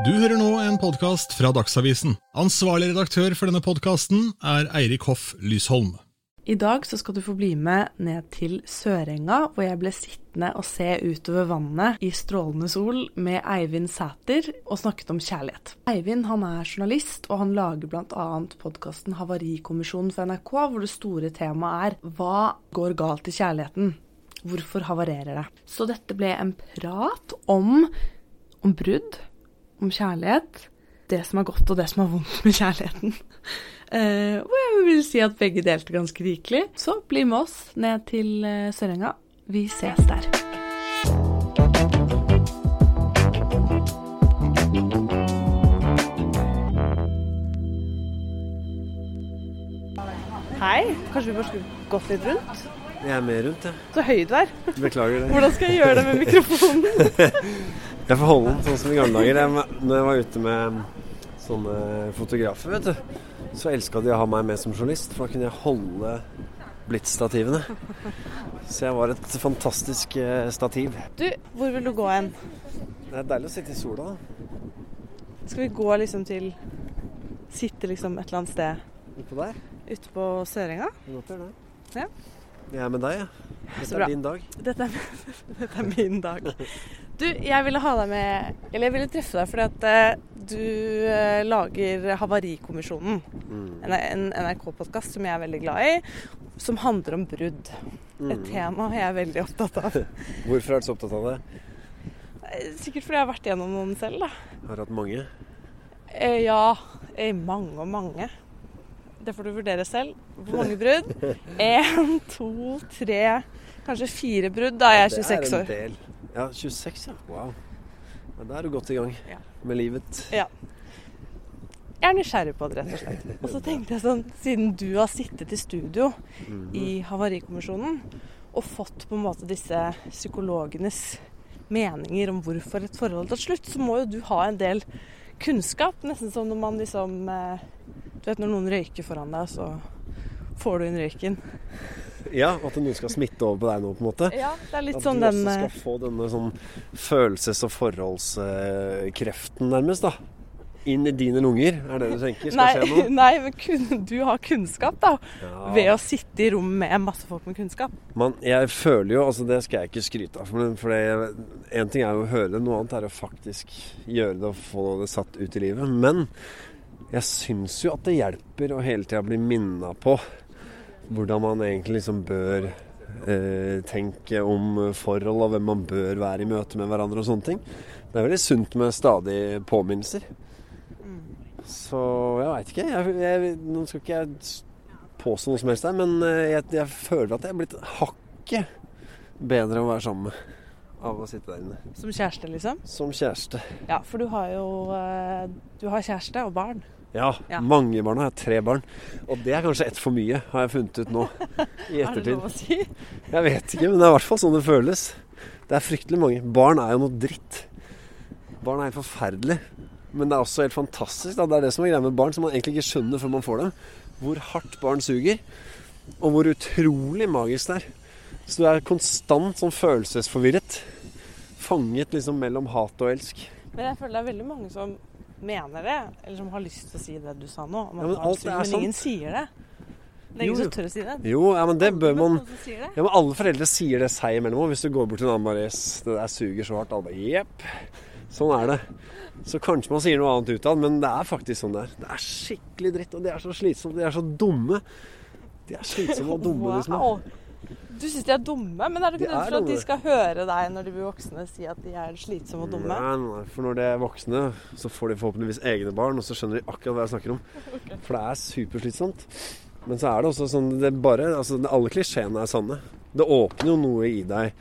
Du hører nå en podkast fra Dagsavisen. Ansvarlig redaktør for denne podkasten er Eirik Hoff Lysholm. I dag så skal du få bli med ned til Sørenga, hvor jeg ble sittende og se utover vannet i strålende sol med Eivind Sæter og snakket om kjærlighet. Eivind han er journalist, og han lager bl.a. podkasten Havarikommisjonen for NRK, hvor det store temaet er hva går galt i kjærligheten? Hvorfor havarerer det? Så dette ble en prat om, om brudd, om kjærlighet, det som er godt og det som er vondt med kjærligheten. Uh, og jeg vil si at begge delte ganske rikelig. Så bli med oss ned til uh, Sørenga. Vi ses der. Hei. Kanskje vi bare skulle gått litt rundt? Jeg er med rundt, jeg. Så høy du er. Beklager det. Hvordan skal jeg gjøre det med mikrofonen? jeg får holde den sånn som i gamle dager. Jeg, når jeg var ute med sånne fotografer, vet du, så elska de å ha meg med som journalist. For da kunne jeg holde blitzstativene. Så jeg var et fantastisk eh, stativ. Du, hvor vil du gå hen? Det er deilig å sitte i sola. da. Skal vi gå liksom til Sitte liksom et eller annet sted Utpå der. ute på Sørenga? Godt gjøre det. Ja. Jeg er med deg, jeg. Dette er din dag. Dette er, dette er min dag. Du, jeg ville ha deg med Eller jeg ville treffe deg fordi at eh, du eh, lager Havarikommisjonen. Mm. En, en NRK-podkast som jeg er veldig glad i. Som handler om brudd. Et Mm. tema jeg er veldig opptatt av. Hvorfor er du så opptatt av det? Eh, Sikkert fordi jeg har vært gjennom noen selv, da. Har du hatt mange? Eh, ja. Eh, mange og mange. Det får du vurdere selv. Hvor mange brudd? Én, to, tre, kanskje fire brudd. Da jeg er 26 år. Det er en del. Ja, 26, ja. Wow. Ja, da er du godt i gang Ja. med livet. Ja. Jeg er nysgjerrig på det, rett og slett. Og så tenkte jeg sånn, siden du har sittet i studio Mhm. i Havarikommisjonen og fått på en måte disse psykologenes meninger om hvorfor et forhold tar slutt, så må jo du ha en del kunnskap. Nesten som når man liksom eh, Du vet når noen røyker foran deg, så får du inn røyken. Ja, at noen skal smitte over på deg nå, på en måte. Ja, det er litt At sånn du den også eh, skal få denne sånn følelses- og forholdskreften, nærmest, da. Inn i dine lunger, er det du tenker skal Nei, skje nå? nei, men kun, du har kunnskap, da. Ja. Ved å sitte i rom med masse folk med kunnskap. Man, jeg føler jo, altså det skal jeg ikke skryte av, for det, en ting er jo å høre det, noe annet er å faktisk gjøre det og få det satt ut i livet. Men jeg syns jo at det hjelper å hele tida bli minna på hvordan man egentlig liksom bør eh, tenke om forhold, og hvem man bør være i møte med hverandre og sånne ting. Det er veldig sunt med stadig påminnelser. Så jeg veit ikke. Jeg, jeg, nå skal ikke jeg påstå noe som helst der, men eh, jeg, jeg føler at jeg er blitt hakket bedre å være sammen med av å sitte der inne. Som kjæreste, liksom. Som kjæreste. Ja, for du har jo eh, Du har kjæreste og barn. Ja, Ja. mange barn. Jeg har tre barn. Og det er kanskje ett for mye, har jeg funnet ut nå. I Er det lov ettertid. å si? Jeg vet ikke, men det er i hvert fall sånn det føles. Det er fryktelig mange. Barn er jo noe dritt. Barn er helt forferdelig. Men det er også helt fantastisk. Da. Det er det som er greia med barn, som man egentlig ikke skjønner før man får dem. Hvor hardt barn suger. Og hvor utrolig magisk det er. Så du er konstant sånn følelsesforvirret. Fanget liksom mellom hat og elsk. Men jeg føler det er veldig mange som mener det, eller som har lyst til å si det du sa nå. Om Ja, men alt er men ingen sier det. Det er Jo, ingen som tør å si det. Jo, ja, men det bør man. Ja, men alle foreldre sier det seg imellom òg. Hvis du går bort til en annen bare Det der suger så hardt. Alle bare jepp. Sånn er det. Så kanskje man sier noe annet utad, men det er faktisk sånn det er. Det er skikkelig dritt, og de er så slitsomme. De er så dumme. De er slitsomme og dumme, de små. Du syns de er dumme, men er det De ikke er for at de skal høre deg når de blir voksne si at de er slitsomme og dumme? Nei, nei, for når de er voksne, så får de forhåpentligvis egne barn, og så skjønner de akkurat hva jeg snakker om. For det er superslitsomt. Men så er det også sånn det bare, altså, Alle klisjeene er sanne. Det åpner jo noe i deg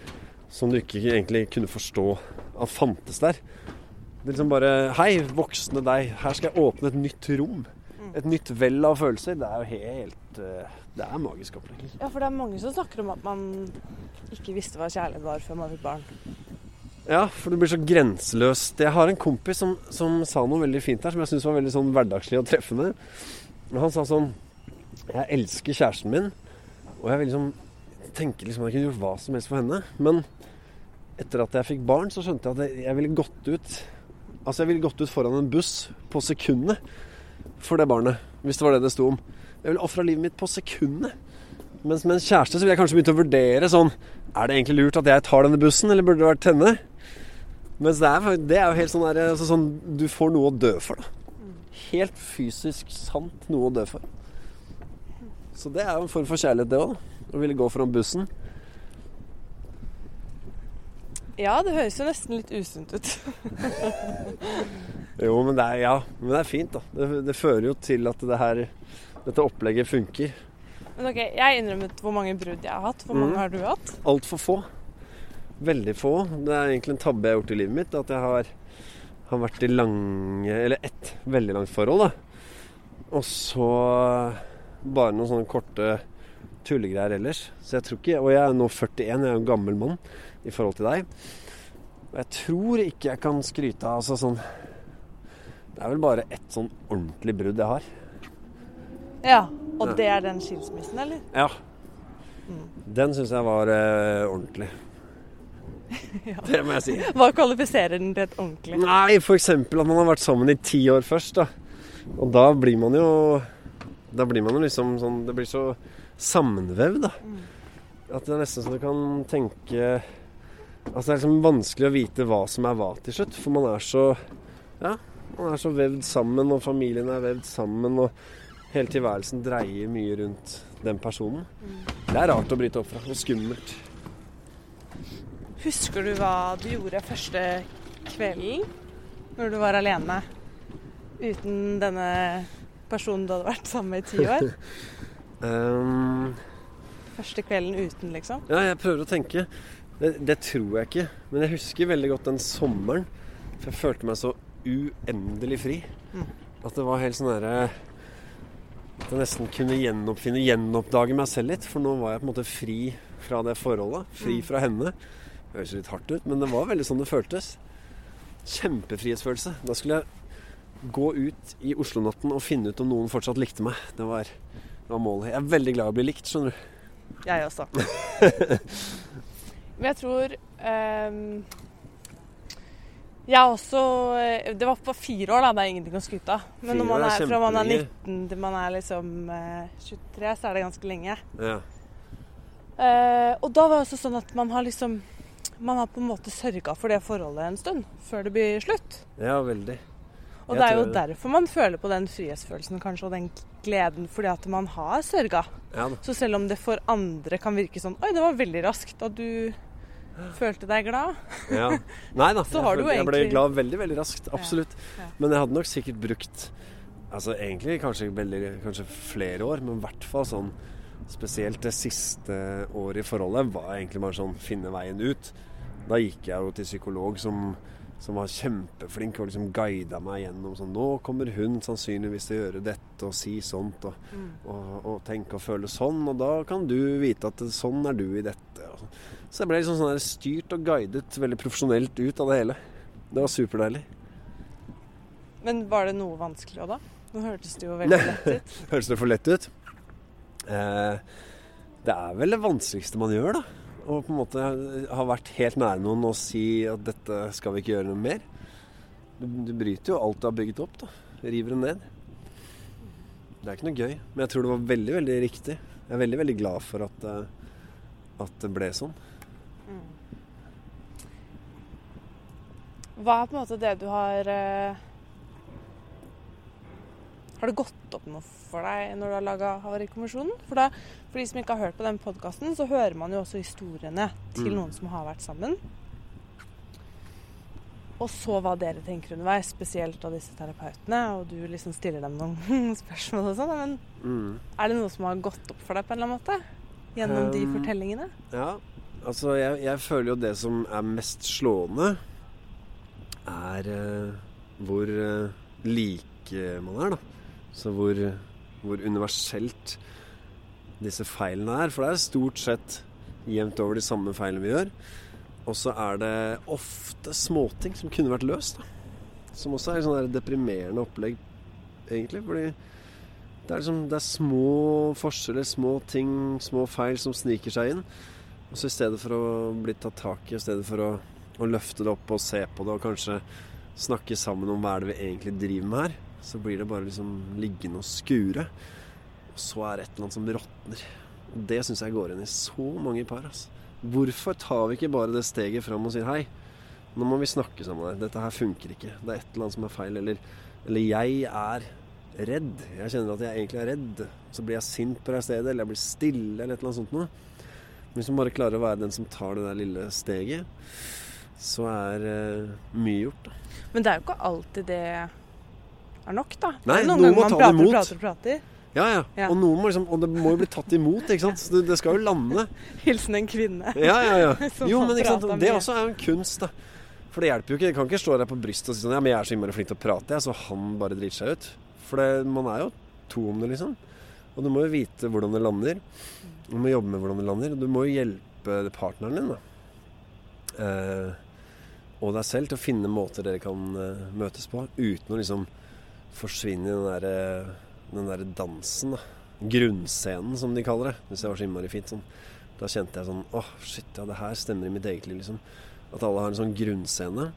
som du ikke egentlig kunne forstå at fantes der. Det er liksom bare Hei, voksne deg. Her skal jeg åpne et nytt rom. Et nytt vell av følelser. Det er jo helt eh, Det er magisk opplegg. Ja, for det er mange som snakker om at man ikke visste hva kjærlighet var før man fikk barn. Ja, for det blir så grenseløst. Jeg har en kompis som, som sa noe veldig fint her, som jeg syns var veldig sånn hverdagslig og treffende. Han sa sånn Jeg elsker kjæresten min, og jeg vil liksom tenker liksom at jeg kunne gjort hva som helst for henne. Men etter at jeg fikk barn, så skjønte jeg at jeg ville gått ut Altså, jeg ville gått ut foran en buss på sekundet for det barnet. Hvis det var det det sto om. Jeg ville ofra livet mitt på sekundet. Mens med en kjæreste så ville jeg kanskje begynt å vurdere sånn Er det egentlig lurt at jeg tar denne bussen, eller burde det vært henne? Mens det er, det er jo helt sånn der altså sånn, Du får noe å dø for, da. Helt fysisk sant noe å dø for. Så det er jo en form for kjærlighet, det òg. Å ville gå foran bussen. Ja, det høres jo nesten litt usunt ut. Jo, men det er, ja, men det er fint, da. Det, det fører jo til at det her, dette opplegget funker. Men ok, Jeg innrømmet hvor mange brudd jeg har hatt. Hvor mange Mm. har du hatt? Altfor få. Veldig få. Det er egentlig en tabbe jeg har gjort i livet mitt. At jeg har, har vært i lange Eller ett veldig langt forhold, da. Og så bare noen sånne korte tullegreier ellers. Så jeg tror ikke Og jeg er nå 41, jeg er jo en gammel mann i forhold til deg. Og jeg tror ikke jeg kan skryte av altså sånn Det er vel bare ett sånn ordentlig brudd jeg har. Ja, Og Ja. det er den skilsmissen, eller? Ja. Mm. Den syns jeg var eh, ordentlig. Det må jeg si. Hva kvalifiserer den til et ordentlig? Nei, f.eks. at man har vært sammen i ti år først. da. Og da blir man jo Da blir man jo liksom sånn Det blir så sammenvevd, da. At det er nesten så du kan tenke Altså det er liksom vanskelig å vite hva som er hva til slutt. For man er så Ja, man er så vevd sammen, og familien er vevd sammen, og hele tilværelsen dreier mye rundt den personen. Det er rart å bryte opp fra. Og skummelt. Husker du hva du gjorde første kvelden når du var alene uten denne personen du hadde vært sammen med i ti år? Um, Første kvelden uten, liksom? Ja, jeg prøver å tenke. Det, det tror jeg ikke. Men jeg husker veldig godt den sommeren. For jeg følte meg så uendelig fri. Mm. At det var helt sånn derre At jeg nesten kunne gjenoppfinne, gjenoppdage meg selv litt. For nå var jeg på en måte fri fra det forholdet. Fri Mm. fra henne. Det høres litt hardt ut, men det var veldig sånn det føltes. Kjempefrihetsfølelse. Da skulle jeg gå ut i Oslo-natten og finne ut om noen fortsatt likte meg. Det var, det var målet. Jeg er veldig glad i å bli likt, skjønner du. Jeg også. Men jeg tror ehm, Jeg også eh, Det var på fire år, da. Det er ingenting å skryte av. Men når man er er, fra man er 19 til man er liksom eh, 23, så er det ganske lenge. Ja. Eh, og da var det også sånn at man har liksom Man har på en måte sørga for det forholdet en stund før det blir slutt. ja, veldig. Og det er jo derfor man føler på den frihetsfølelsen kanskje, og den gleden fordi at man har sørga. Ja. Så selv om det for andre kan virke sånn Oi, det var veldig raskt at du følte deg glad. Ja. Nei da. Så har jeg, du jeg ble glad veldig, veldig raskt. Absolutt. ja. Men jeg hadde nok sikkert brukt Altså egentlig kanskje, veldig, kanskje flere år, men i hvert fall sånn Spesielt det siste året i forholdet var egentlig bare sånn finne veien ut. Da gikk jeg jo til psykolog som, som var kjempeflink og liksom guida meg gjennom sånn Nå kommer hun sannsynligvis til å gjøre dette og si sånt og, Mm. og, og tenke og føle sånn, og da kan du vite at sånn er du i dette. og sånn. Så jeg ble liksom sånn styrt og guidet veldig profesjonelt ut av det hele. Det var superdeilig. Men var det noe vanskelig òg, da? Nå hørtes det jo veldig lett ut. hørtes det for lett ut? Eh, det er vel det vanskeligste man gjør, da. Å på en måte ha vært helt nære noen og si at dette skal vi ikke gjøre noe mer. Du, du bryter jo alt du har bygget opp, da. River det ned. Det er ikke noe gøy. Men jeg tror det var veldig, veldig riktig. Jeg er veldig, veldig glad for at, eh, at det ble sånn. Hva er på en måte det du har eh, Har det gått opp noe for deg når du har laga Havarikommisjonen? For, da, for de som ikke har hørt på den podkasten, så hører man jo også historiene til Mm. noen som har vært sammen. Og så hva dere tenker underveis, spesielt av disse terapeutene. Og du liksom stiller dem noen spørsmål og sånn. Men Mm. er det noe som har gått opp for deg på en eller annen måte? Gjennom de Um, fortellingene? Ja, altså jeg, jeg føler jo det som er mest slående, er eh, hvor eh, like man er, da. Så hvor, hvor universelt disse feilene er. For det er stort sett jevnt over de samme feilene vi gjør. Og så er det ofte småting som kunne vært løst. Da. Som også er der deprimerende opplegg, egentlig. Fordi det er, liksom, det er små forskjeller, små ting, små feil som sniker seg inn. Og så i stedet for å bli tatt tak i, i stedet for å, å løfte det opp og se på det og kanskje snakke sammen om hva er det vi egentlig driver med her, så blir det bare liksom liggende og skure. Og så er det et eller annet som råtner. Og det syns jeg går inn i så mange par. Altså. Hvorfor tar vi ikke bare det steget fram og sier hei? Nå må vi snakke sammen her. Dette her funker ikke. Det er et eller annet som er feil. Eller, eller jeg er redd. Jeg kjenner at jeg egentlig er redd. Så blir jeg sint på det stedet, eller jeg blir stille, eller et eller annet sånt noe. Hvis man bare klarer å være den som tar det der lille steget, så er uh, mye gjort. da. Men det er jo ikke alltid det er nok, da. Nei, noen noen må man ta det prater og imot. prater prater. Ja, ja. Ja. Og, må liksom, og det må jo bli tatt imot, ikke sant. Det, det skal jo lande. Hilsen en kvinne. Ja, ja, ja. Jo, men ikke sant? det også er jo en kunst, da. For det hjelper jo ikke. Jeg kan ikke slå deg på brystet og si sånn Ja, men jeg er så innmari flink til å prate, jeg, så han bare driter seg ut. For det, man er jo to om det, liksom. Og du må jo vite hvordan det lander. Du må jobbe med hvordan du lander. Du må jo hjelpe partneren din, da. Eh, og deg selv til å finne måter dere kan eh, møtes på, uten å liksom forsvinne i den derre den der dansen, da. Grunnscenen, som de kaller det. Hvis jeg var så innmari fint sånn. Da kjente jeg sånn Åh, shit, ja, det her stemmer i mitt eget liv, liksom. At alle har en sånn grunnscene.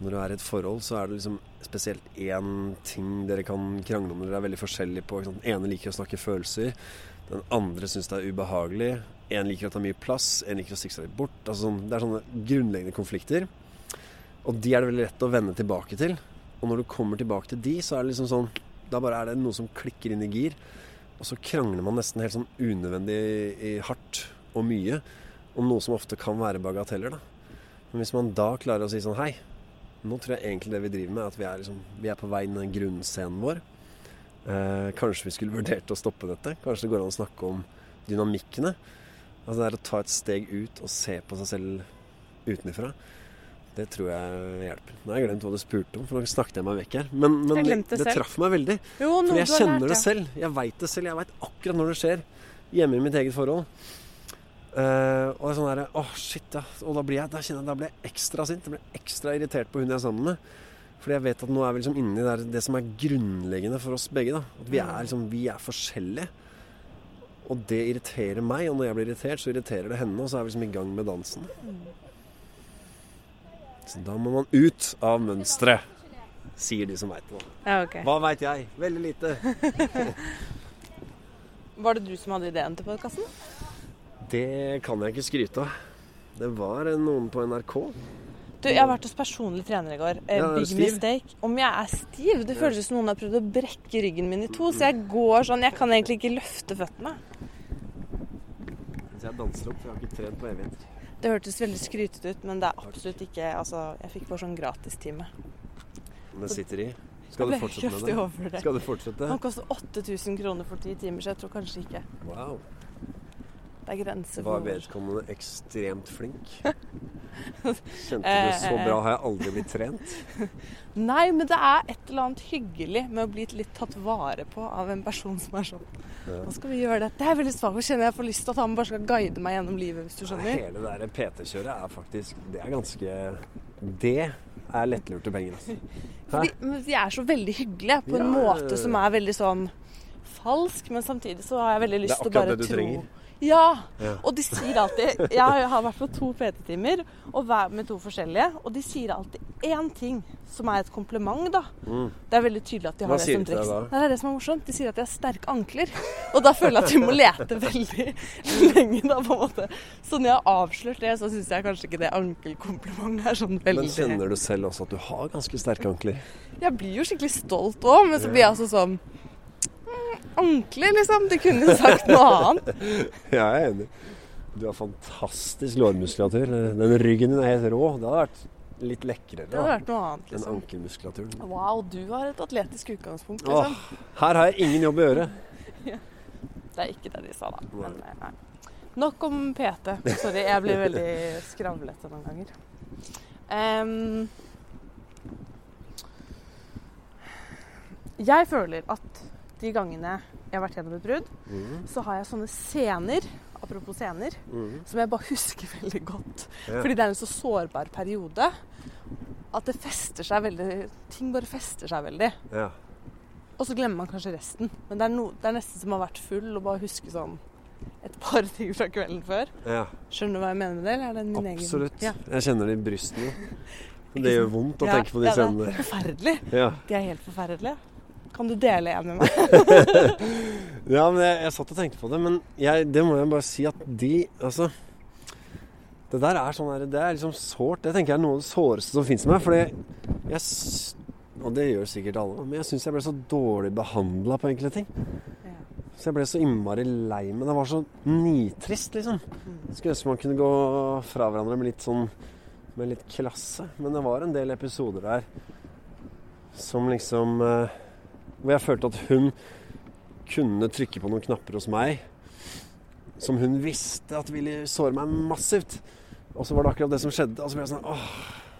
Når du er i et forhold, så er det liksom spesielt én ting dere kan krangle om. Dere er veldig forskjellige på. Den ene liker å snakke følelser. Den andre syns det er ubehagelig. En liker å ta mye plass. En liker å stikke seg litt bort. Altså sånn, det er sånne grunnleggende konflikter. Og de er det veldig lett å vende tilbake til. Og når du kommer tilbake til de, så er det liksom sånn Da bare er det noe som klikker inn i gir. Og så krangler man nesten helt sånn unødvendig hardt og mye om noe som ofte kan være bagateller. da. Men hvis man da klarer å si sånn Hei, nå tror jeg egentlig det vi driver med, er at vi er, liksom, vi er på vei inn i grunnscenen vår. Eh, kanskje vi skulle vurdert å stoppe dette? Kanskje det går an å snakke om dynamikkene? Altså det er å ta et steg ut og se på seg selv utenfra. Det tror jeg hjelper. Nå har jeg glemt hva du spurte om, for nå snakket jeg meg vekk her. Men, men det, det traff meg veldig. Jo, For jeg kjenner lært, det selv. Jeg veit det selv. Jeg veit akkurat når det skjer. Hjemme i mitt eget forhold. Uh, og det er sånn derre Åh, shit, ja. Og da blir jeg Da kjenner jeg da blir jeg ekstra sint. Jeg blir ekstra irritert på hun jeg er sammen med. Fordi jeg vet at nå er vi liksom inne i det, det som er grunnleggende for oss begge. da At vi Mm. er liksom Vi er forskjellige. Og det irriterer meg. Og når jeg blir irritert, så irriterer det henne. Og så er vi liksom i gang med dansen. Så da må man ut av mønsteret. Sier de som veit det. Ja, okay. Hva veit jeg? Veldig lite. Var det du som hadde ideen til podkasten? Det kan jeg ikke skryte av. Det var noen på NRK. Du, jeg har vært hos personlig trener i går. Eh, Ja, big stiv? mistake. Om jeg er stiv? Det føles som noen har prøvd å brekke ryggen min i to. Så jeg går sånn Jeg kan egentlig ikke løfte føttene. Så jeg danser opp, for jeg har ikke trent på evigheter. Det hørtes veldig skrytete ut, men det er absolutt ikke Altså, jeg fikk bare sånn gratistime. Men det sitter i. Skal du fortsette med det? det. Skal du fortsette? Han koster 8000 kroner for ti timer, så jeg tror kanskje ikke. Wow. Det er grenser for Var vedkommende ekstremt flink? Kjente du så bra? Har jeg aldri blitt trent? Nei, men det er et eller annet hyggelig med å bli litt tatt vare på av en person som er sånn Hva Nå skal vi gjøre det. Det er veldig svakt. Kjenner jeg får lyst til at han bare skal guide meg gjennom livet, hvis du skjønner. Hele det der PT-kjøret er faktisk Det er ganske Det er lettlurte penger, altså. Fordi, men de er så veldig hyggelige på en Ja, måte som er veldig sånn falsk, men samtidig så har jeg veldig lyst til å bare tro. Det er akkurat det du trenger. Ja, Ja. og de sier alltid Jeg har vært på to PT-timer med to forskjellige, og de sier alltid én ting som er et kompliment, da. Mm. Det er veldig tydelig at de Hva har det som triks. da? Det er det som er morsomt. De sier at de har sterke ankler. Og da føler jeg at de må lete veldig lenge, da, på en måte. Så når jeg har avslørt det, så syns jeg kanskje ikke det ankelkomplimentet er sånn veldig Men kjenner du selv også at du har ganske sterke ankler? Jeg blir jo skikkelig stolt òg, men så blir jeg altså sånn mm, Ankler, liksom. Du kunne jo sagt noe annet. Jeg er enig. Du har fantastisk lårmuskulatur. Den ryggen din er helt rå. Det hadde vært litt lekrere Det hadde vært noe annet, enn Den ankelmuskulaturen. Wow, du har et atletisk utgangspunkt, Åh, liksom. her har jeg ingen jobb å gjøre. Det er ikke det de sa, da. Men eh, nei. Nok om PT. Sorry, jeg blir veldig skravlete noen ganger. Um, jeg føler at de gangene jeg har vært gjennom et brudd, mm. så har jeg sånne scener, apropos scener, mm. som jeg bare husker veldig godt. Ja. Fordi det er en så sårbar periode at det fester seg veldig Ting bare fester seg veldig. Ja. Og så glemmer man kanskje resten. Men det er, no, det er nesten som å ha vært full og bare huske sånn et par ting fra kvelden før. ja, Skjønner du hva jeg mener med det? Eller er det min absolutt. egen Ja. Jeg kjenner det i brystene. Det gjør vondt å tenke på de ja, det er. Forferdelig. Ja. De er helt forferdelige. Kan du dele en med meg? Ja, men jeg, jeg satt og tenkte på det, men jeg, det må jeg bare si at de Altså Det der er sånn der, Det er liksom sårt. Det tenker jeg er noe av det såreste som fins med meg. Fordi jeg Og det gjør sikkert alle, men jeg syns jeg ble så dårlig behandla på enkelte ting. Så jeg ble så innmari lei meg. Det var så nitrist, liksom. Skulle ønske man kunne gå fra hverandre med litt sånn Med litt klasse. Men det var en del episoder der som liksom eh, Hvor jeg følte at hun kunne trykke på noen knapper hos meg som hun visste at ville såre meg massivt. Og så var det akkurat det som skjedde. Og så ble jeg sånn åh,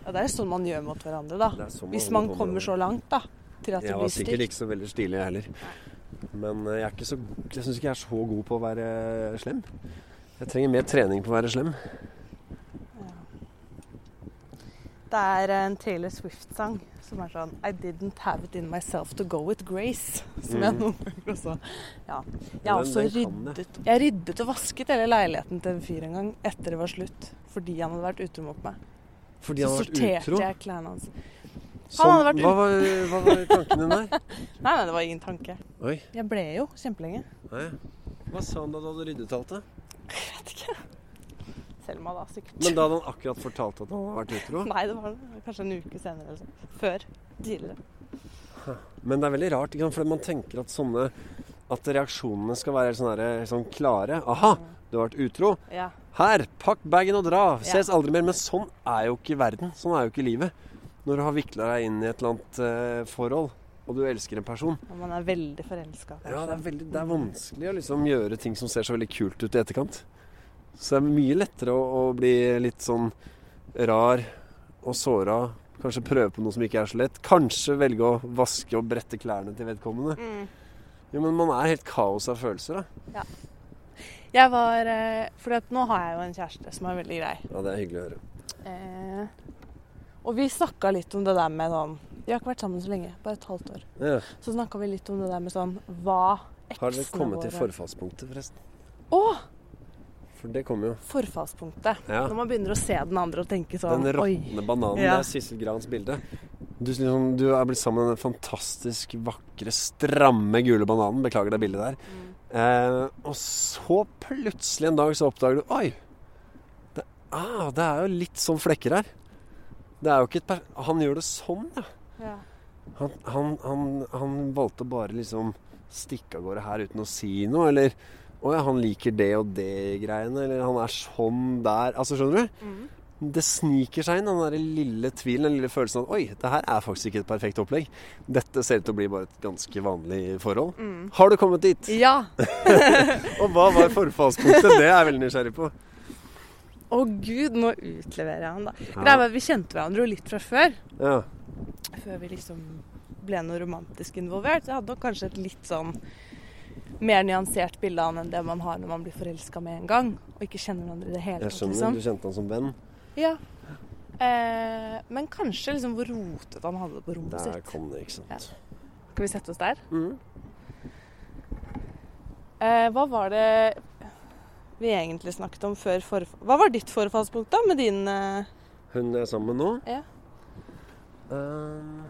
Ja, det er sånn man gjør mot hverandre, da. sånn Hvis man kommer så langt, da. Til at det Jeg var sikkert stygt. ikke så veldig stilig, jeg heller. Men eh, jeg er ikke så Jeg syns ikke jeg er så god på å være slem. Jeg trenger mer trening på å være slem. Det er en Taylor Swift-sang som er sånn I didn't have it in myself to go with grace. Som jeg Mhm. noen ganger også Ja. Jeg har også jeg. ryddet Jeg ryddet og vasket hele leiligheten til en fyr en gang etter det var slutt. Fordi han hadde vært utro mot meg. Fordi han hadde vært sorterte utro. jeg klærne hans. Sånn, hadde vært hva, var, hva var tanken din der? Nei, nei, det var ingen tanke. Oi. Jeg ble jo kjempelenge. Nei. Hva sa han da du hadde ryddet alt det? Jeg vet ikke. Selma, da, sikkert. Men da hadde han akkurat fortalt at han hadde vært utro? Nei, det var kanskje en uke senere eller sånn. Før. Tidligere. Men det er veldig rart, for man tenker at sånne At reaksjonene skal være sånn, der, sånn klare. Aha, du har vært utro. Ja. Her, pakk bagen og dra. Ja. Ses aldri mer. Men sånn er jo ikke verden. Sånn er jo ikke livet. Når du har vikla deg inn i et eller annet eh, forhold, og du elsker en person. Og man er veldig forelska. Ja, det er, veldig, det er vanskelig å liksom gjøre ting som ser så veldig kult ut i etterkant. Så det er mye lettere å, å bli litt sånn rar og såra. Kanskje prøve på noe som ikke er så lett. Kanskje velge å vaske og brette klærne til vedkommende. Mm. Jo, men man er helt kaos av følelser, da. Ja. Jeg var eh, For nå har jeg jo en kjæreste som er veldig grei. Ja, det er hyggelig å høre. Eh, og vi snakka litt om det der med sånn Vi har ikke vært sammen så lenge, bare et halvt år. Ja. Så snakka vi litt om det der med sånn hva eksene Har dere kommet til forfallspunktet, forresten? Å! For det kommer jo. Forfallspunktet. Ja. Når man begynner å se den andre og tenke sånn Den råtne bananen. Ja. Det er Sissel Grans bilde. Du, liksom, du er blitt sammen med den fantastisk vakre, stramme, gule bananen. Beklager det bildet der. Mm. Eh, og så plutselig en dag så oppdager du Oi! Det, ah, det er jo litt sånn flekker her. Det er jo ikke et per Han gjør det sånn, ja. Ja. Han, han, han, han valgte bare liksom stikke av gårde her uten å si noe, eller Å ja, han liker det og det greiene, eller han er sånn der Altså, skjønner du? Mm. Det sniker seg inn, den der lille tvilen, den lille følelsen av oi, det her er faktisk ikke et perfekt opplegg. Dette ser ut til å bli bare et ganske vanlig forhold. Mm. Har du kommet dit? Ja! Og hva var forfallspunktet? Det er jeg veldig nysgjerrig på. Å gud, nå utleverer jeg han, da. Ja. var Vi kjente hverandre jo litt fra før. Ja. Før vi liksom ble noe romantisk involvert. Så jeg hadde nok kanskje et litt sånn mer nyansert bilde av han enn det man har når man blir forelska med en gang. Og ikke kjenner hverandre i det hele Jeg tatt. skjønner. Liksom. Du kjente han som venn. Ja. Eh, men kanskje liksom hvor rotete han hadde det på rommet Der sitt. kom det, ikke sant. Skal vi sette oss der? Mm. Eh, hva var det vi egentlig snakket om før forfall... Hva var ditt forfallspunkt, da, med din eh, Hun jeg er sammen med nå? Ja. Uh...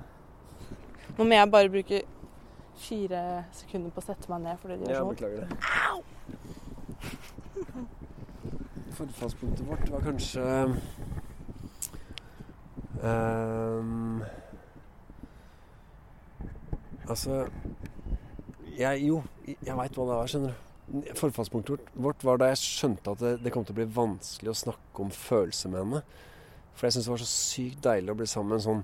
Nå må jeg bare bruke fire sekunder på å sette meg ned fordi det gjør ja, så vondt. beklager det. Forfallspunktet vårt var kanskje um, Altså jeg, Jo, jeg veit hva det var, skjønner du. Forfallspunktet vårt var da jeg skjønte at det, det kom til å bli vanskelig å snakke om følelser med henne. For jeg syntes det var så sykt deilig å bli sammen med en sånn,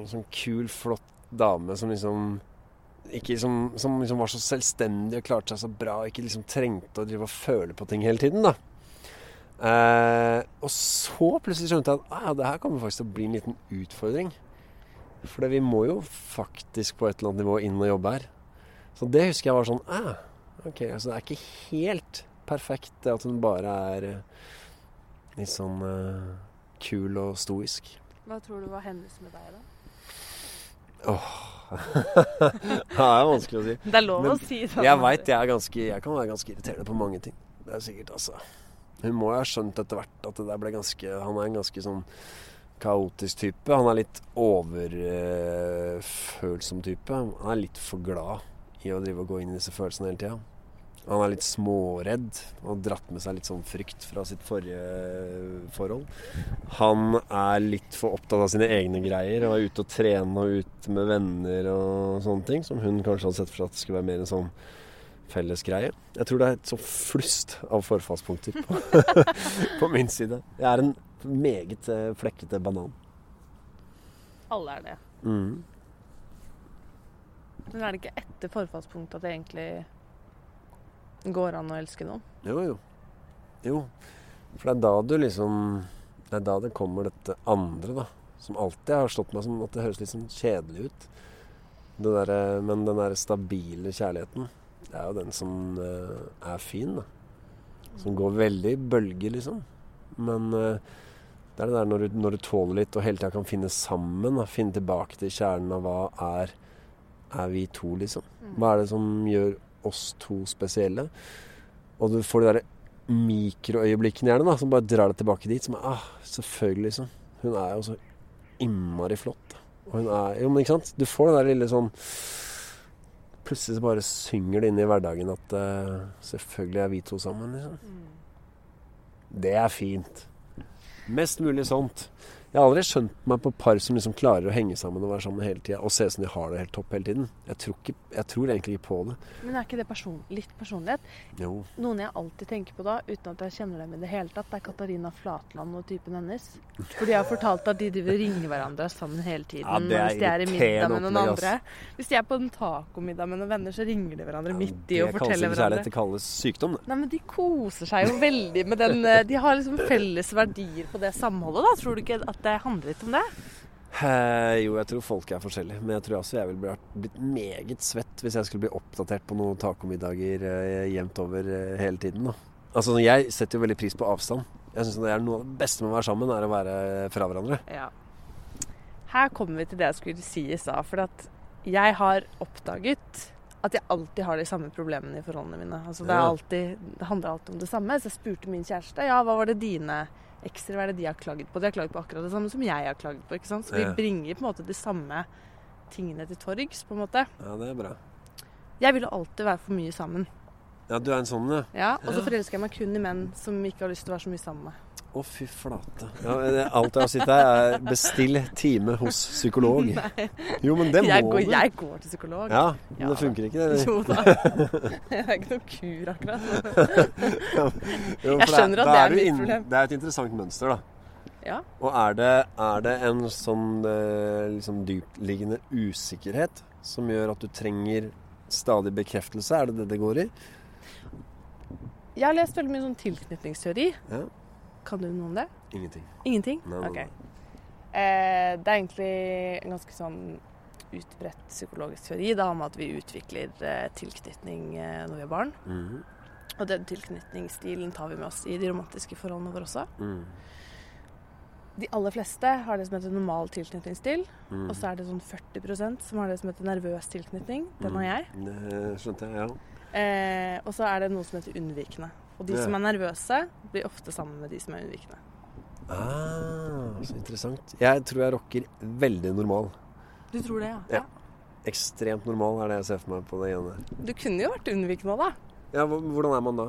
en sånn kul, flott dame som liksom ikke liksom, som liksom var så selvstendig og klarte seg så bra og ikke liksom trengte å drive og føle på ting hele tiden. da. Eh, og så plutselig skjønte jeg at ah, det her kommer faktisk til å bli en liten utfordring. For vi må jo faktisk på et eller annet nivå inn og jobbe her. Så det husker jeg var sånn ah, Ok, altså det er ikke helt perfekt det at hun bare er eh, litt sånn eh, kul og stoisk. Hva tror du var hennes med deg, da? det er vanskelig å si. Det er lov Men å si sånn. Jeg veit jeg Jeg kan være ganske irriterende på mange ting. Det er sikkert, altså. Hun må jo ha skjønt etter hvert at det der ble ganske Han er en ganske sånn kaotisk type. Han er litt overfølsom type. Han er litt for glad i å drive og gå inn i disse følelsene hele tida. Han er litt småredd og har dratt med seg litt sånn frykt fra sitt forrige forhold. Han er litt for opptatt av sine egne greier og er ute og trene og ute med venner og sånne ting, som hun kanskje hadde sett for seg at det skulle være mer en sånn fellesgreie. Jeg tror det er et sånn flust av forfallspunkter på, på min side. Jeg er en meget eh, flekkete banan. Alle er det. Mm. Men er det ikke etter forfallspunktet at det egentlig går an å elske noen? Jo, jo. Jo. For det er da du liksom Det er da det kommer dette andre, da. Som alltid har slått meg som at det høres litt sånn kjedelig ut. Det der, men den der stabile kjærligheten, det er jo den som eh, er fin, da. Som går veldig i bølger, liksom. Men eh, det er det der når du, når du tåler litt og hele tida kan finne sammen. Da. Finne tilbake til kjernen av hva er, er vi to, liksom. Hva er det som gjør oss to spesielle? Og du får de der mikroøyeblikkene gjerne, da, som bare drar deg tilbake dit. Som er ah, selvfølgelig, liksom. Hun er jo så innmari flott. Og hun er Jo, men ikke sant? Du får den der lille sånn Plutselig så bare synger det inn i hverdagen at uh, selvfølgelig er vi to sammen, liksom. Det er fint. Mest mulig sånt. Jeg har aldri skjønt meg på par som liksom klarer å henge sammen og være sammen hele tida og se som de har det helt topp hele tiden. Jeg tror, ikke, jeg tror egentlig ikke på det. Men er ikke det person, litt personlighet? Jo. Noen jeg alltid tenker på da, uten at jeg kjenner dem i det hele tatt, det er Katarina Flatland og typen hennes. For de har fortalt at de driver og ringer hverandre er sammen hele tiden. Ja, det er hvis de er i middag med noen andre. Hvis de er på en tacomiddag med noen venner, så ringer de hverandre midt i og forteller hverandre. det kalles sykdom, det. Nei, men de koser seg jo veldig med den eh, De har liksom felles verdier på det samholdet, da. Tror du ikke at det handler litt om det? Eh, jo, jeg tror folk er forskjellige. Men jeg tror også jeg ville blitt, meget svett hvis jeg skulle bli oppdatert på noen tacomiddager eh, jevnt over eh, hele tiden. Da. Altså, jeg setter jo veldig pris på avstand. Jeg synes det er noe av det beste med å være sammen, er å være fra hverandre. Ja. Her kommer vi til det jeg skulle si i stad. For at jeg har oppdaget at jeg alltid har de samme problemene i forholdene mine. Altså det, er alltid, det handler alltid om det samme. Så jeg spurte min kjæreste ja, hva var det dine ekser, hva er det de har klaget på? De har klaget på akkurat det samme som jeg har klaget på. ikke sant? Så vi Ja. bringer på en måte de samme tingene til torgs, på en måte. Ja, det er bra. Jeg vil jo alltid være for mye sammen. Ja, du er en sånn, ja. Ja, Og så forelsker jeg meg kun i menn som ikke har lyst til å være så mye sammen med. Å, fy flate. Ja, alt jeg har sittet her, er bestill time hos psykolog. Jo, men det må Jeg går, du. jeg går til psykolog. Ja, men Ja, det funker ikke, det. Jo da. Det er ikke noe kur, akkurat. Jo, Jeg skjønner at det er er mitt problem. Det er et interessant mønster, da. Ja. Og er det, er det en sånn eh, liksom dyptliggende usikkerhet som gjør at du trenger stadig bekreftelse? Er det det det går i? Jeg har lest veldig mye sånn tilknytningsteori. Ja. Kan du noe om det? Ingenting. Ingenting? Nei, nei, nei. Eh, det er egentlig en ganske sånn utbredt psykologisk teori da, om at vi utvikler eh, tilknytning eh, når vi er barn. Mhm. Og den tilknytningsstilen tar vi med oss i de romantiske forholdene våre også. Mm. De aller fleste har det som heter normal tilknytningsstil. Mm. Og så er det sånn 40% som har det som heter nervøs tilknytning. Den har jeg. Mm. Det skjønte jeg, ja. Eh, og så er det noe som heter unnvikende. Og de Ja. som er nervøse, blir ofte sammen med de som er unnvikende. Ah, så interessant. Jeg tror jeg rocker veldig normal. Du tror det, Ja. ja. Ekstremt normal er det jeg ser for meg på det igjen. Du kunne jo vært unnvikende da. Ja, hvordan er man da?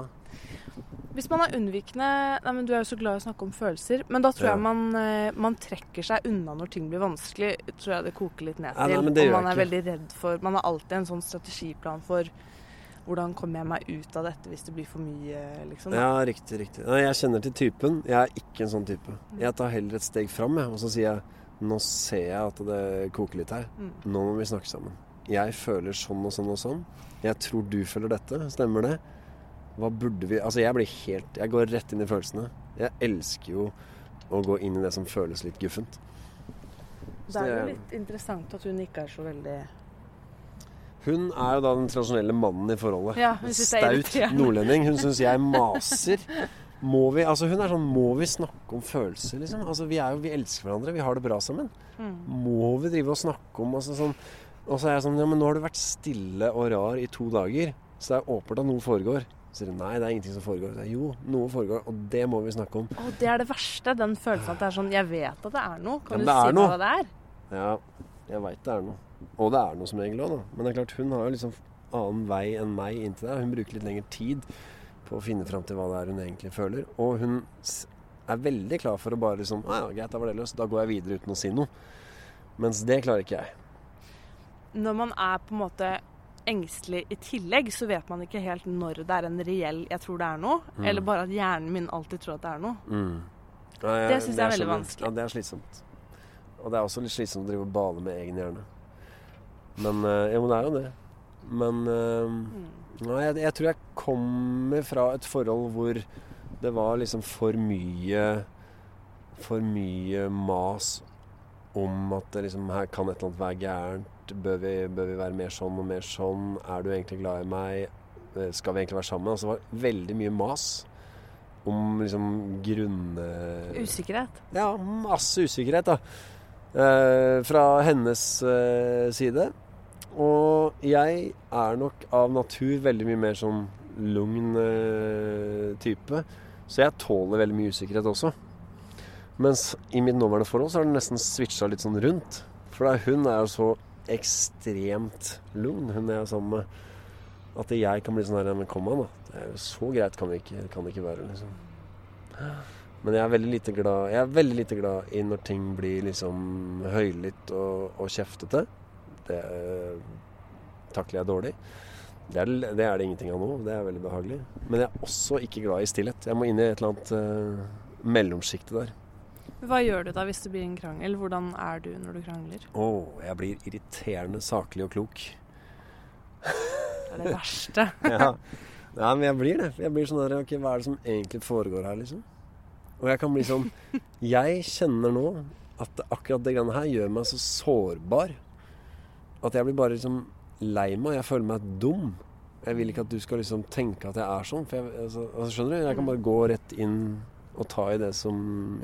Hvis man er unnvikende Nei, men Du er jo så glad i å snakke om følelser. Men da tror Ja. jeg man, eh, man trekker seg unna når ting blir vanskelig. Tror jeg det koker litt ned Ja, til. nei, men det og man er jeg veldig redd for Man har alltid en sånn strategiplan for hvordan kommer jeg meg ut av dette hvis det blir for mye, liksom. Ja, riktig, riktig. Nei, jeg kjenner til typen. Jeg er ikke en sånn type. Jeg tar heller et steg fram, jeg, og så sier jeg nå ser jeg at det koker litt her. Mm. Nå må vi snakke sammen. Jeg føler sånn og sånn og sånn. Jeg tror du føler dette. Stemmer det? Hva burde vi Altså, jeg blir helt Jeg går rett inn i følelsene. Jeg elsker jo å gå inn i det som føles litt guffent. Det er jo litt interessant at hun ikke er så veldig Hun er jo da den tradisjonelle mannen i forholdet. Ja, Staut nordlending. Hun syns jeg maser. Må vi, altså hun er sånn Må vi snakke om følelser, liksom? Altså Vi er jo, vi elsker hverandre. Vi har det bra sammen. Mm. Må vi drive og snakke om altså sånn Og så er jeg sånn Ja, men nå har du vært stille og rar i to dager. Så det er åpenbart at noe foregår. Så sier hun nei, det er ingenting som foregår. Så jo, noe foregår, og det må vi snakke om. Å, det er det verste. Den følelsen at det er sånn Jeg vet at det er noe. Kan Ja, du si noe. hva det er? Ja, jeg veit det er noe. Og det er noe som regel òg, da. Men det er klart, hun har jo liksom annen vei enn meg inntil det. Hun bruker litt lengre tid på å finne fram til hva det er hun egentlig føler. Og hun er veldig klar for å bare liksom ah, ja, greit, da var det løst. Da går jeg videre uten å si noe. Mens det klarer ikke jeg. Når man er på en måte engstelig i tillegg, så vet man ikke helt når det er en reell 'jeg tror det er noe', Mm. eller bare at hjernen min alltid tror at det er noe. Mm. Ja, Det synes jeg er veldig vanskelig. Ja, det er slitsomt. Og det er også litt slitsomt å drive og bale med egen hjerne. Men uh, Jo, men det er jo det. Men eh, Nei, jeg, jeg tror jeg kommer fra et forhold hvor det var liksom for mye For mye mas om at det liksom her kan et eller annet være gærent. Bør vi, bør vi være mer sånn og mer sånn? Er du egentlig glad i meg? Eh, Skal vi egentlig være sammen? Altså det var veldig mye mas om liksom grunne... Usikkerhet. Ja, masse usikkerhet, da. Eh, fra hennes eh, side. Og jeg er nok av natur veldig mye mer sånn lugn eh, type. Så jeg tåler veldig mye usikkerhet også. Mens i mitt nåværende forhold så har det nesten switcha litt sånn rundt. For hun er jo så ekstremt lugn, hun jeg er sammen med, at jeg kan bli sånn her Men kom da. Det er jo så greit kan det ikke, kan det ikke være, liksom. Men jeg er veldig lite glad Jeg er veldig lite glad i når ting blir liksom høylytt og, og kjeftete. Det eh, takler jeg dårlig. Det er, det er det ingenting av nå. Det er veldig behagelig. Men jeg er også ikke glad i stillhet. Jeg må inn i et eller annet uh, mellomsjikte der. Hva gjør du da hvis det blir en krangel? Hvordan er du når du krangler? Å, jeg blir irriterende saklig og klok. Det er det verste. ja. Nei, men jeg blir det. Jeg blir sånn der Ok, hva er det som egentlig foregår her, liksom? Og jeg kan bli sånn Jeg kjenner nå at akkurat det greiene her gjør meg så sårbar at jeg blir bare liksom lei meg. Jeg føler meg dum. Jeg vil ikke at du skal liksom tenke at jeg er sånn. For jeg, altså, altså, skjønner du? Jeg kan bare gå rett inn og ta i det som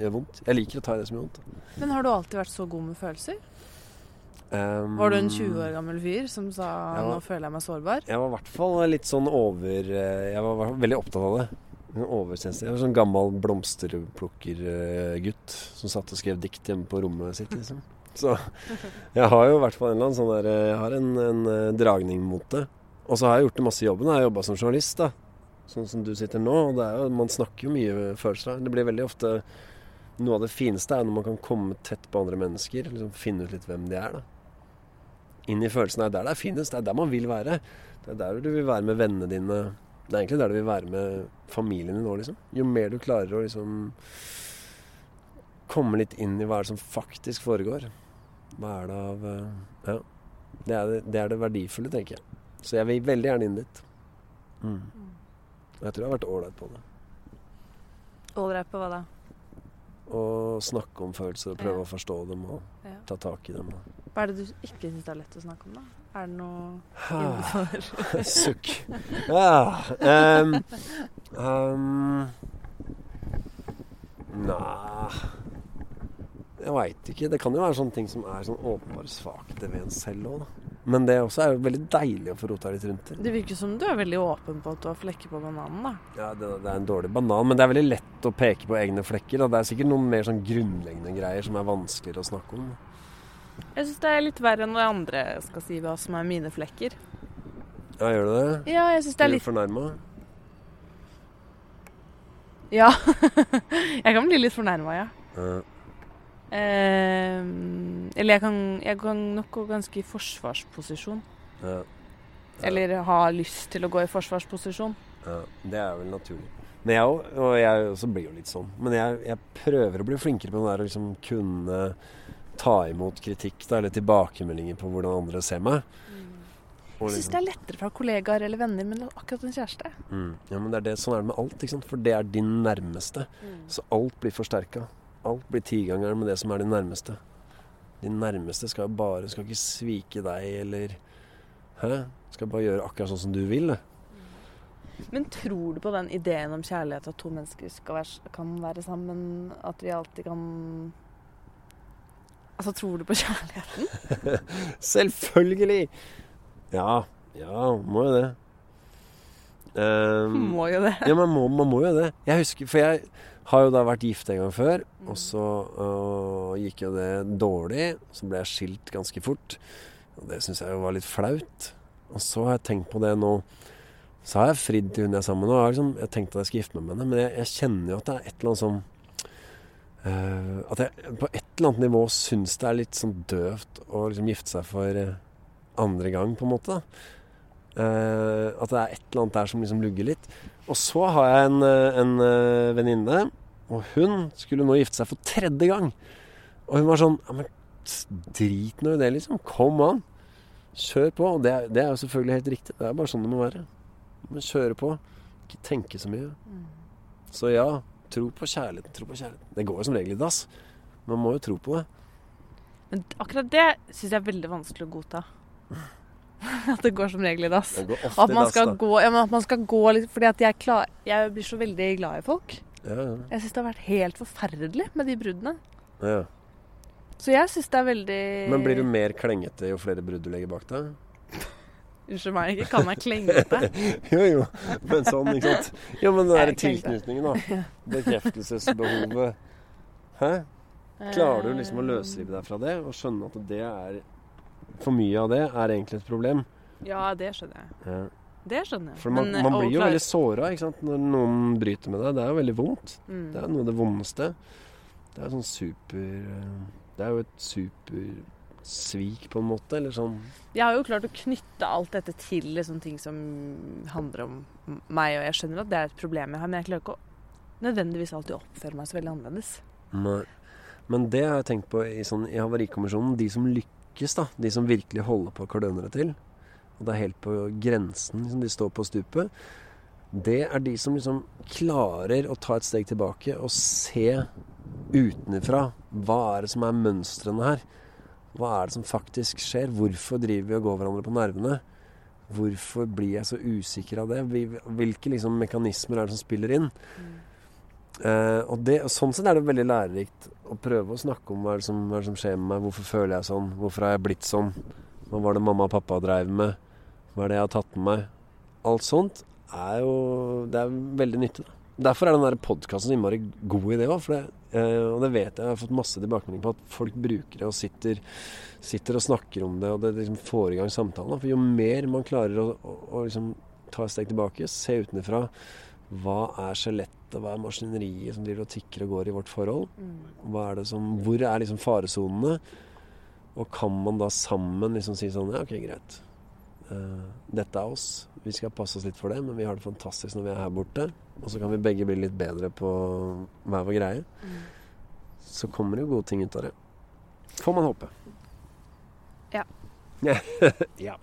gjør vondt. Jeg liker å ta i det som gjør vondt. Men har du alltid vært så god med følelser? Um, Var du en 20 år gammel fyr som sa var, 'nå føler jeg meg sårbar'? Jeg var i hvert fall litt sånn over eh, Jeg var veldig opptatt av det. Oversensitiv. Jeg var sånn gammel blomsterplukkergutt som satt og skrev dikt hjemme på rommet sitt, liksom. Så jeg har jo i hvert fall en eller annen sånn der Jeg har en, en eh, dragning mot det. Og så har jeg gjort det masse i jobben. Jeg har jobba som journalist, da. Sånn som du sitter nå. Og jo, man snakker jo mye følelser. Det blir veldig ofte Noe av det fineste er når man kan komme tett på andre mennesker. Liksom finne ut litt hvem de er, da. Inn i følelsene. Det er der det er finest. Det er der man vil være. Det er der du vil være med vennene dine. Det er egentlig der du vil være med familien din òg, liksom. Jo mer du klarer å liksom komme litt inn i hva er som faktisk foregår. Hva er det av eh, Ja. Det er det, det er det verdifulle, tenker jeg. Så jeg vil veldig gjerne inn dit. Mm. Og jeg tror jeg har vært ålreit på det. Ålreit på hva da? Å snakke om følelser og prøve Ja. å forstå dem og Ja. ta tak i dem. Hva er det du ikke syns er lett å snakke om, da? Er det noe Ah. innenfor Sukk. Ja um, um, Nei Jeg veit ikke. Det kan jo være sånne ting som er sånn åpenbare svakheter ved en selv òg, da. Men det også er jo veldig deilig å få rota litt rundt i. Det virker som du er veldig åpen på at du har flekker på bananen, da. Ja, det, det er en dårlig banan, men det er veldig lett å peke på egne flekker. Da. det er sikkert noen mer sånn grunnleggende greier som er vanskeligere å snakke om. Jeg syns det er litt verre enn når andre skal si hva som er mine flekker. Ja, gjør du det? Ja, jeg synes det er Blir litt du fornærma? Ja. jeg kan bli litt fornærma, ja. Ja. Eh, eller jeg kan, jeg kan nok gå ganske i forsvarsposisjon. Ja. Eller ha lyst til å gå i forsvarsposisjon. Ja, det er vel naturlig. Men jeg òg, og jeg også blir jo litt sånn. Men jeg, jeg prøver å bli flinkere på det der å liksom kunne ta imot kritikk da, eller tilbakemeldinger på hvordan andre ser meg. Og Jeg syns liksom, det er lettere fra kollegaer eller venner, men akkurat en kjæreste mm, ja, men det er det, sånn er det med alt, ikke sant? for det er din nærmeste. Så alt blir forsterka. Alt blir tigangeren med det som er de nærmeste. De nærmeste skal jo bare Skal ikke svike deg eller Hæ? Skal bare gjøre akkurat sånn som du vil. det. Men tror du på den ideen om kjærlighet, at to mennesker være, kan være sammen? At vi alltid kan Altså, tror du på kjærligheten? Selvfølgelig! Ja, ja, må jo det. Um, Må jo det. ja, man må, man må jo det. Jeg husker, For jeg har jo da vært gift en gang før, og så øh, gikk jo det dårlig. Så ble jeg skilt ganske fort. Og det syns jeg jo var litt flaut. Og så har jeg tenkt på det nå. Så har jeg fridd til hun jeg er sammen med. Og jeg liksom, jeg tenkte at jeg skulle gifte meg med henne, men jeg, jeg kjenner jo at det er et eller annet som øh, At jeg på et eller annet nivå syns det er litt sånn døvt å liksom gifte seg for øh, andre gang, på en måte. Eh, at det er et eller annet der som liksom lugger litt. Og så har jeg en, eh, en eh, venninne, og hun skulle nå gifte seg for tredje gang. Og hun var sånn Ja, men drit nå i det, liksom. Kom an. Kjør på. Og det, det er jo selvfølgelig helt riktig. Det er bare sånn det må være. Men kjøre på. Ikke tenke så mye. Så ja, tro på kjærligheten. Tro på kjærligheten. Det går jo som regel i dass. Man må jo tro på det. Men akkurat det syns jeg er veldig vanskelig å godta. At det går som regel i dass. At man skal gå, ja, men at man skal gå litt Fordi at jeg, klar, jeg blir så veldig glad i folk. Ja, ja. Jeg syns det har vært helt forferdelig med de bruddene. ja. Så jeg syns det er veldig Men blir du mer klengete jo flere brudd du legger bak deg? Unnskyld meg, ikke kall meg klengete. Jo, jo. Men sånn, ikke sant. Jo, men den der er tilknytningen, da. Bekreftelsesbehovet. Hæ? Klarer du liksom å løsrive deg fra det og skjønne at det er For mye av det er egentlig et problem? Ja, det skjønner jeg. Ja. Det skjønner jeg. For man, Men, man blir jo klar. veldig såra når noen bryter med deg. Det er jo veldig vondt. mm. Det er noe av det vondeste. Det er sånn super eh, Det er jo et supersvik, på en måte. Eller sånn Jeg har jo klart å knytte alt dette til liksom, ting som handler om meg, og jeg skjønner at det er et problem jeg har, men jeg klarer ikke å nødvendigvis alltid oppføre meg så veldig annerledes. Nei. Men det har jeg tenkt på i, sånn, i Havarikommisjonen. De som lykkes, da. De som virkelig holder på å kløne det til. Og det er helt på grensen liksom, de står på stupet. Det er de som liksom klarer å ta et steg tilbake og se utenfra. Hva er det som er mønstrene her? Hva er det som faktisk skjer? Hvorfor driver vi og går hverandre på nervene? Hvorfor blir jeg så usikker av det? Hvilke liksom, mekanismer er det som spiller inn? Eh, og det, sånn sett er det veldig lærerikt å prøve å snakke om hva er, som, det som skjer med meg, hvorfor føler jeg sånn, hvorfor har jeg blitt sånn, hva var det mamma og pappa drev med, hva er det jeg har tatt med meg. Alt sånt er jo Det er veldig nyttig. Da. Derfor er den der så innmari god idé òg, Uh, og det vet jeg. Jeg har fått masse tilbakemeldinger på at folk bruker det og sitter, sitter og snakker om det, og det liksom får i gang samtalen. Da. For jo mer man klarer å, å, å liksom ta et steg tilbake, se utenfra hva er skjelettet, hva er maskineriet som driver og tikker og går i vårt forhold? Hva er det som, hvor er liksom faresonene? Og kan man da sammen liksom si sånn Ja, ok, greit. Uh, dette er oss. Vi skal passe oss litt for det, men vi har det fantastisk når vi er her borte. Og så kan vi begge bli litt bedre på hver vår greie. Så kommer det jo gode ting ut av det. Får man håpe. Ja. ja.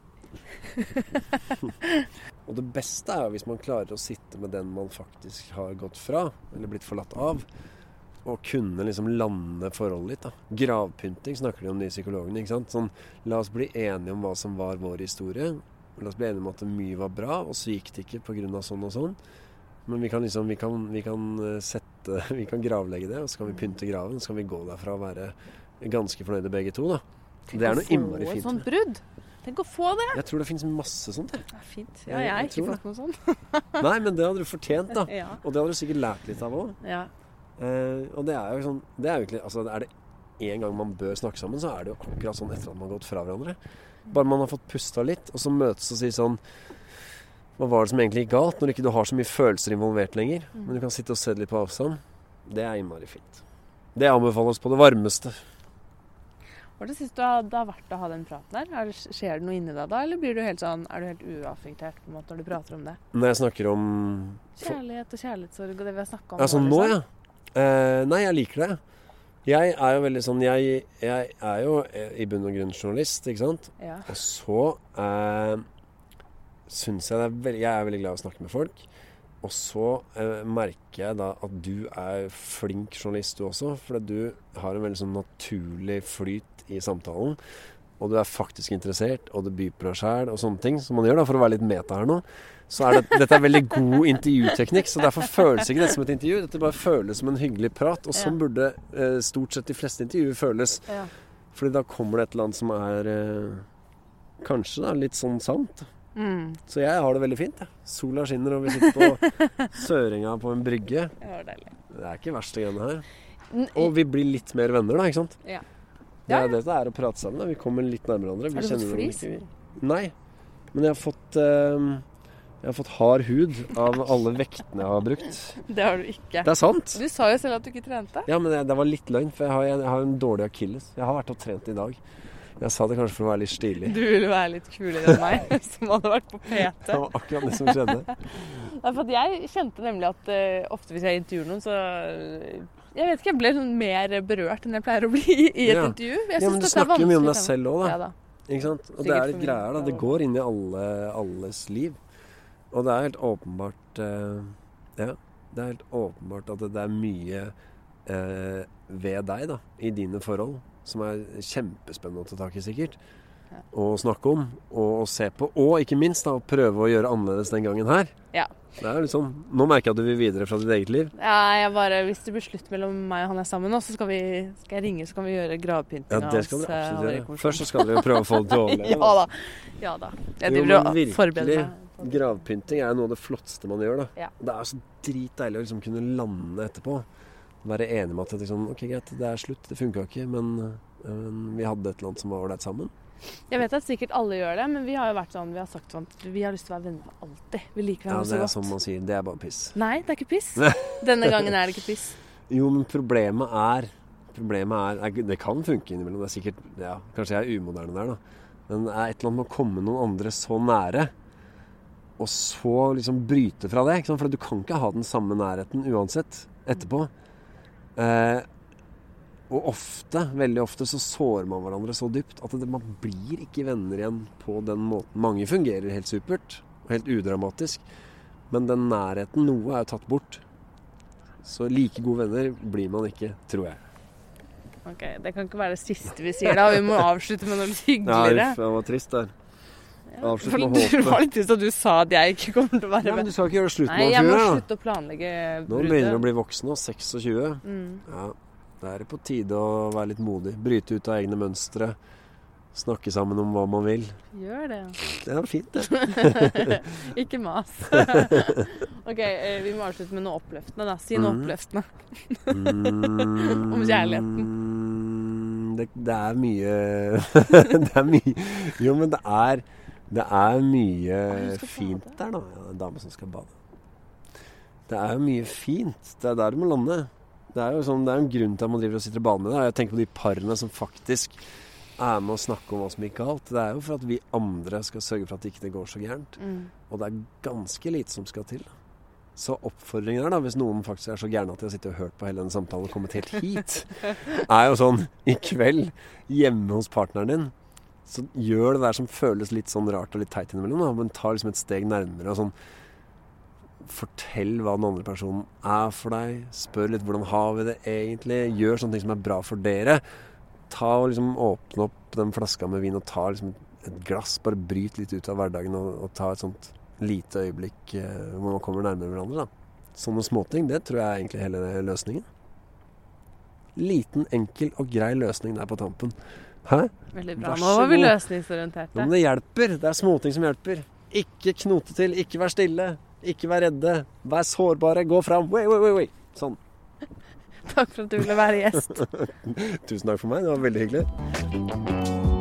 og det beste er jo hvis man klarer å sitte med den man faktisk har gått fra, eller blitt forlatt av, og kunne liksom lande forholdet litt. da. Gravpynting snakker de om, de psykologene. ikke sant? Sånn, La oss bli enige om hva som var vår historie. La oss bli enige om at mye var bra, og så gikk det ikke pga. sånn og sånn. Men vi kan liksom, vi kan, vi kan eh, sette Vi kan gravlegge det, og så kan vi pynte graven. Så kan vi gå derfra og være ganske fornøyde begge to, da. Det er noe innmari Få et fint. sånt brudd. Tenk å få det. Jeg tror det finnes masse sånt. Det er fint. Ja, jeg har ikke fått noe sånt. Nei, men det hadde du fortjent, da. Ja. Og det hadde du sikkert lært litt av òg. ja. Eh, og det er jo sånn Det er jo egentlig Altså, er det én gang man bør snakke sammen, så er det jo akkurat sånn etter at man har gått fra hverandre. Bare man har fått pusta litt, og så møtes og sier sånn Hva var det som egentlig gikk galt? Når ikke du har så mye følelser involvert lenger, men du kan sitte og se det litt på avstand. Det er innmari fint. Det anbefales på det varmeste. Hva syns du har, det har vært å ha den praten der? Er skjer det noe inni deg da, eller blir du helt sånn, er du helt uaffektert på en måte når du prater om det? Når jeg snakker om Kjærlighet og kjærlighetssorg og det vi har snakka om. Altså nå, nå, ja. Eh, nei, jeg liker det. Jeg er jo veldig sånn Jeg, jeg er jo eh, i bunn og grunn journalist, ikke sant? Ja. Og så eh, syns jeg det er veldig Jeg er veldig glad i å snakke med folk. Og så eh, merker jeg da at du er flink journalist du også, fordi du har en veldig sånn naturlig flyt i samtalen. Og du er faktisk interessert, og du byr på deg sjæl og sånne ting. Som man gjør da for å være litt meta her nå. Så er det, dette er veldig god intervjuteknikk, så derfor føles ikke dette som et intervju. Dette bare føles som en hyggelig prat, og sånn burde eh, stort sett de fleste intervjuer føles. Ja. Fordi da kommer det et eller annet som er eh, kanskje da litt sånn sant. Mm. Så jeg har det veldig fint. Ja. Sola skinner, og vi sitter på Sørenga på en brygge. Det. Det er ikke verst, det greiene her. Og vi blir litt mer venner, da, ikke sant? Ja. Det er det det er å prate sammen. Da. Vi kommer litt nærmere hverandre. Vi Har du fått flis? Nei. Men jeg har fått uh, Jeg har fått hard hud av alle vektene jeg har brukt. Det har du ikke. Det er sant. Du sa jo selv at du ikke trente. Ja, men det, det var litt løgn, for jeg har, jeg har en dårlig akilles. Jeg har vært og trent i dag. Jeg sa det kanskje for å være litt stilig. Du ville være litt kulere enn meg, som hadde vært på PT. Det var akkurat det som skjedde. For jeg kjente nemlig at uh, ofte hvis jeg intervjuer noen, så eh, Jeg vet ikke, jeg ble sånn mer berørt enn jeg pleier å bli i et Ja. intervju. Ja, men du er snakker jo mye om deg selv òg, da. Ja da. Ikke sant? Og det er litt greier, da. Det går inn i alle, alles liv. Og det er helt åpenbart uh, Ja, det er helt åpenbart at det, det er mye uh, ved deg, da, i dine forhold, som er kjempespennende å ta tak i, sikkert. Ja. Og snakke om, og, se på. Og ikke minst da, å prøve å gjøre annerledes den gangen her. Ja. Det er liksom, Nå merker jeg at du vil videre fra ditt eget liv. Ja, jeg bare, Hvis det blir slutt mellom meg og han er sammen nå, så skal, vi, skal jeg ringe, så kan vi gjøre gravpynting. Ja, det skal dere eh, absolutt gjøre. Først så skal dere jo prøve å få det til å overleve. Ja da. Ja da. Jeg driver og forbereder meg. Gravpynting er noe av det flotteste man gjør. da. Ja. Det er så dritdeilig å liksom kunne lande etterpå. Være enig med at det liksom, ok, greit, det er slutt, det funka ikke, men, øh, men vi hadde et eller annet som var ålreit sammen. Jeg vet at sikkert alle gjør det, men vi har jo vært sånn, vi har sagt sånn vi har lyst til å være venner alltid. Vi liker Ja, hverandre Det så er godt. som man sier, det er bare piss. Nei, det er ikke piss. Denne gangen er det ikke piss. Jo, men problemet er Problemet er, er Det kan funke innimellom. Det er sikkert ja, Kanskje jeg er umoderne der, da. Men det er et eller annet med å komme noen andre så nære, og så liksom bryte fra det. For du kan ikke ha den samme nærheten uansett etterpå. Eh, og ofte, veldig ofte, så sårer man hverandre så dypt at det, man blir ikke venner igjen på den måten. Mange fungerer helt supert og helt udramatisk, men den nærheten, noe er jo tatt bort. Så like gode venner blir man ikke, tror jeg. Ok, Det kan ikke være det siste vi sier da. Vi må avslutte med noe hyggeligere. Ja, uff, det var trist der. Avslutt med Det var litt trist at du sa at jeg ikke kommer til å være med. Ja, men du skal ikke gjøre slutt Nei, med jeg han må slutte å planlegge Nå begynner du å bli voksen og 26. Mm. Ja, da er det på tide å være litt modig. Bryte ut av egne mønstre. Snakke sammen om hva man vil. Gjør det. Det er fint, det. ikke mas. ok, eh, vi må avslutte med noe oppløftende, da. Si noe mm. oppløftende. Mm, Om kjærligheten. Det, det er mye Det er mye Jo, men det er Det er mye hun fint bade. der, da. Ja, en dame som skal bade. Det er jo mye fint. Det er der du må lande. Det er jo sånn, det er en grunn til at man driver og sitter og bader med det. Jeg tenker på de parene som faktisk er med å snakke om hva som gikk galt. Det er jo for at vi andre skal sørge for at det ikke går så gærent. Mm. Og det er ganske lite som skal til. Så oppfordringen her, da, hvis noen faktisk er så gærne at de har sittet og hørt på hele denne samtalen og kommet helt hit, er jo sånn i kveld, hjemme hos partneren din, så gjør det der som føles litt sånn rart og litt teit innimellom, men ta liksom et steg nærmere og sånn Fortell hva den andre personen er for deg. Spør litt hvordan har vi det egentlig. Gjør sånne ting som er bra for dere. Ta og liksom Åpne opp den flaska med vin og ta liksom et glass. Bare bryt litt ut av hverdagen og, og ta et sånt lite øyeblikk eh, hvor man kommer nærmere hverandre. da. Sånne småting, det tror jeg er egentlig hele løsningen. Liten, enkel og grei løsning der på tampen. Hæ? Veldig bra. Nå var vi løsningsorienterte. Men det hjelper. Det er småting som hjelper. Ikke knote til, ikke vær stille. Ikke vær redde. Vær sårbare. Gå fram. Wait, wait, wait. Sånn. Takk for at du ville være gjest. Tusen takk for meg. Det var veldig hyggelig.